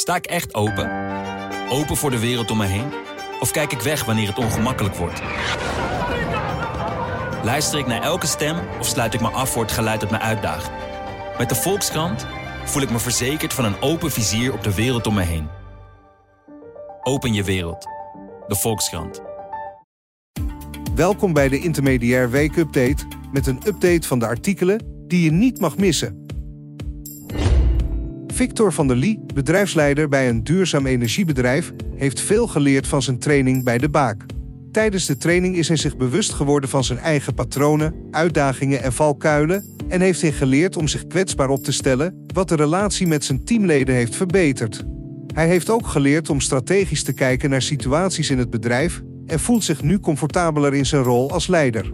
Sta ik echt open? Open voor de wereld om me heen? Of kijk ik weg wanneer het ongemakkelijk wordt? Luister ik naar elke stem of sluit ik me af voor het geluid dat me uitdaagt? Met de Volkskrant voel ik me verzekerd van een open vizier op de wereld om me heen. Open je wereld. De Volkskrant. Welkom bij de Intermediair Week Update met een update van de artikelen die je niet mag missen. Victor van der Lie, bedrijfsleider bij een duurzaam energiebedrijf, heeft veel geleerd van zijn training bij de Baak. Tijdens de training is hij zich bewust geworden van zijn eigen patronen, uitdagingen en valkuilen en heeft hij geleerd om zich kwetsbaar op te stellen, wat de relatie met zijn teamleden heeft verbeterd. Hij heeft ook geleerd om strategisch te kijken naar situaties in het bedrijf en voelt zich nu comfortabeler in zijn rol als leider.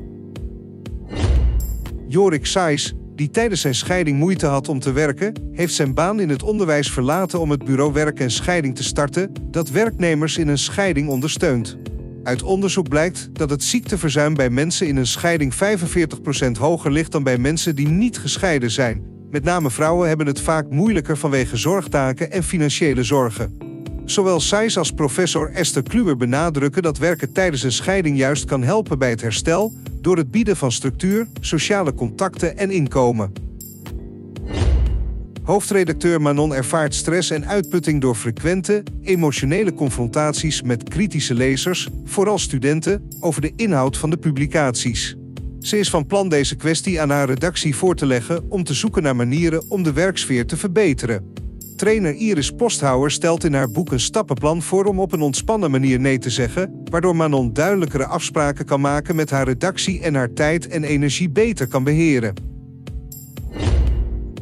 Jorik Sais, die tijdens zijn scheiding moeite had om te werken, heeft zijn baan in het onderwijs verlaten om het bureau Werk en Scheiding te starten, dat werknemers in een scheiding ondersteunt. Uit onderzoek blijkt dat het ziekteverzuim bij mensen in een scheiding 45% hoger ligt dan bij mensen die niet gescheiden zijn. Met name vrouwen hebben het vaak moeilijker vanwege zorgtaken en financiële zorgen. Zowel Sais als professor Esther Kluwer benadrukken dat werken tijdens een scheiding juist kan helpen bij het herstel door het bieden van structuur, sociale contacten en inkomen. Hoofdredacteur Manon ervaart stress en uitputting door frequente, emotionele confrontaties met kritische lezers, vooral studenten, over de inhoud van de publicaties. Ze is van plan deze kwestie aan haar redactie voor te leggen om te zoeken naar manieren om de werksfeer te verbeteren. Trainer Iris Posthouwer stelt in haar boek een stappenplan voor om op een ontspannen manier nee te zeggen, waardoor Manon duidelijkere afspraken kan maken met haar redactie en haar tijd en energie beter kan beheren.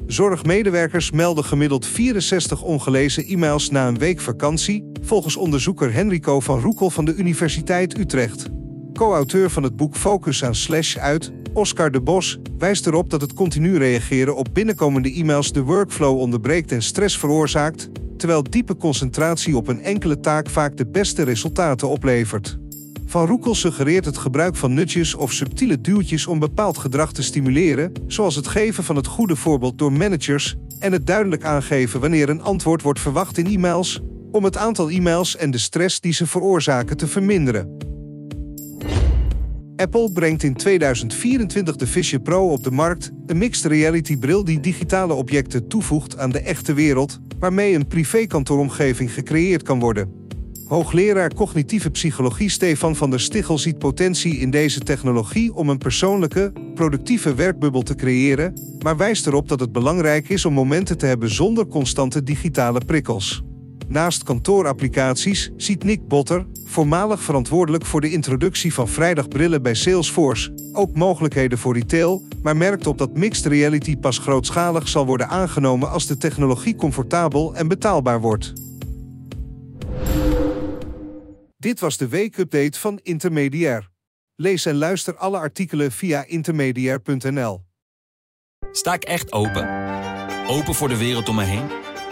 Zorgmedewerkers melden gemiddeld 64 ongelezen e-mails na een week vakantie, volgens onderzoeker Henrico van Roekel van de Universiteit Utrecht. Co-auteur van het boek Focus aan Slash uit, Oscar de Bos, wijst erop dat het continu reageren op binnenkomende e-mails de workflow onderbreekt en stress veroorzaakt, terwijl diepe concentratie op een enkele taak vaak de beste resultaten oplevert. Van Roekel suggereert het gebruik van nudges of subtiele duwtjes om bepaald gedrag te stimuleren, zoals het geven van het goede voorbeeld door managers en het duidelijk aangeven wanneer een antwoord wordt verwacht in e-mails, om het aantal e-mails en de stress die ze veroorzaken te verminderen. Apple brengt in 2024 de Vision Pro op de markt, een mixed reality bril die digitale objecten toevoegt aan de echte wereld, waarmee een privékantooromgeving gecreëerd kan worden. Hoogleraar cognitieve psychologie Stefan van der Stichel ziet potentie in deze technologie om een persoonlijke, productieve werkbubbel te creëren, maar wijst erop dat het belangrijk is om momenten te hebben zonder constante digitale prikkels. Naast kantoorapplicaties ziet Nick Botter, voormalig verantwoordelijk voor de introductie van vrijdagbrillen bij Salesforce, ook mogelijkheden voor retail, maar merkt op dat mixed reality pas grootschalig zal worden aangenomen als de technologie comfortabel en betaalbaar wordt. Dit was de weekupdate van Intermediair. Lees en luister alle artikelen via intermediair.nl. Sta ik echt open? Open voor de wereld om me heen?